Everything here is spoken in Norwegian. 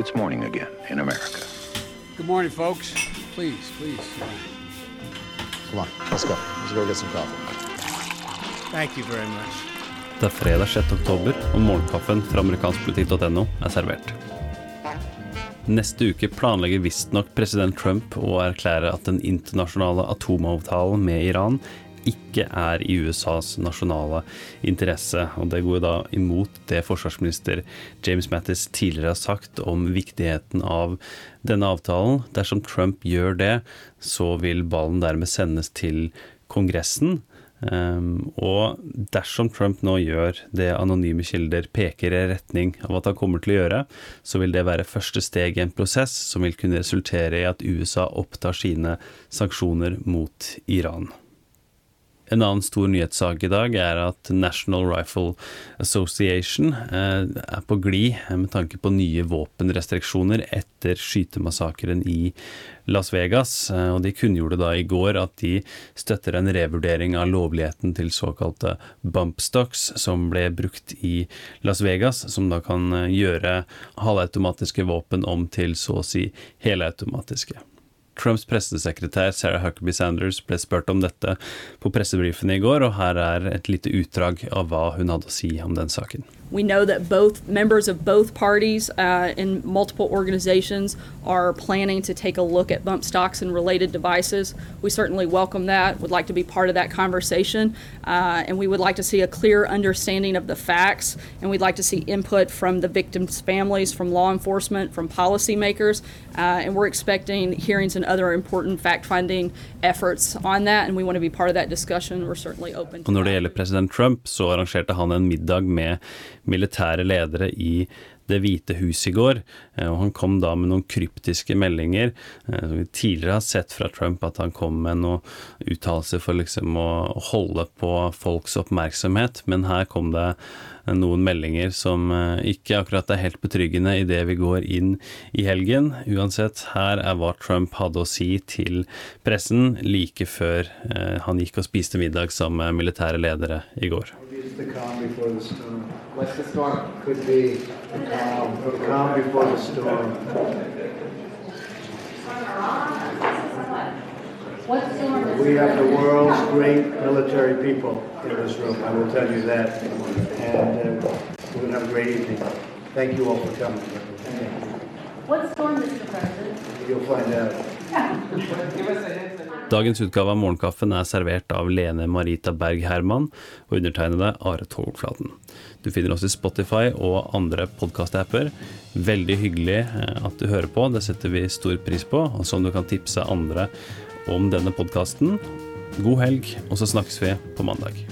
it's morning again in America. Good morning, folks. Please, please. Come on, let's go. Let's go get some coffee. Thank you very much. Det er fredag 6. oktober, og morgenkaffen fra amerikanskpolitikk.no er servert. Neste uke planlegger visstnok president Trump å erklære at den internasjonale atomavtalen med Iran ikke er i USAs nasjonale interesse. Og det går da imot det forsvarsminister James Mattis tidligere har sagt om viktigheten av denne avtalen. Dersom Trump gjør det, så vil ballen dermed sendes til Kongressen. Um, og dersom Trump nå gjør det anonyme kilder peker i retning av at han kommer til å gjøre, så vil det være første steg i en prosess som vil kunne resultere i at USA opptar sine sanksjoner mot Iran. En annen stor nyhetssak i dag er at National Rifle Association eh, er på glid med tanke på nye våpenrestriksjoner etter skytemassakren i Las Vegas. Eh, og de kunngjorde da i går at de støtter en revurdering av lovligheten til såkalte bump stocks som ble brukt i Las Vegas, som da kan eh, gjøre halvautomatiske våpen om til så å si helautomatiske. Trumps pressesekretær Sarah Huckabee Sanders ble spurt om dette på pressebriefene i går, og her er et lite utdrag av hva hun hadde å si om den saken. We know that both members of both parties uh, in multiple organizations are planning to take a look at bump stocks and related devices. We certainly welcome that, would like to be part of that conversation, uh, and we would like to see a clear understanding of the facts, and we'd like to see input from the victims' families, from law enforcement, from policymakers, uh, and we're expecting hearings and other important fact-finding efforts on that, and we want to be part of that discussion. We're certainly open to Og når det gjelder president Trump, så arrangerte han en middag med militære ledere i Det hvite hus i går, eh, og han kom da med noen kryptiske meldinger. eh, som Vi tidligere har sett fra Trump at han kom med noen uttalelser for liksom å holde på folks oppmerksomhet, men her kom det noen meldinger som eh, ikke akkurat er helt betryggende idet vi går inn i helgen. Uansett, her er hva Trump hadde å si til pressen like før han gikk og spiste middag sammen med militære ledere i går. It's the calm before the storm. What's the storm? Could be the calm, the calm before the storm. We have the world's great military people in this room, I will tell you that. And uh, we're going to have a great evening. Thank you all for coming. What storm, Mr. President? You'll find out. Dagens utgave av Morgenkaffen er servert av Lene Marita Berg Herman og undertegnede Are Togflaten. Du finner oss i Spotify og andre podkast-apper. Veldig hyggelig eh, at du hører på, det setter vi stor pris på. Og som du kan tipse andre om denne podkasten. God helg, og så snakkes vi på mandag.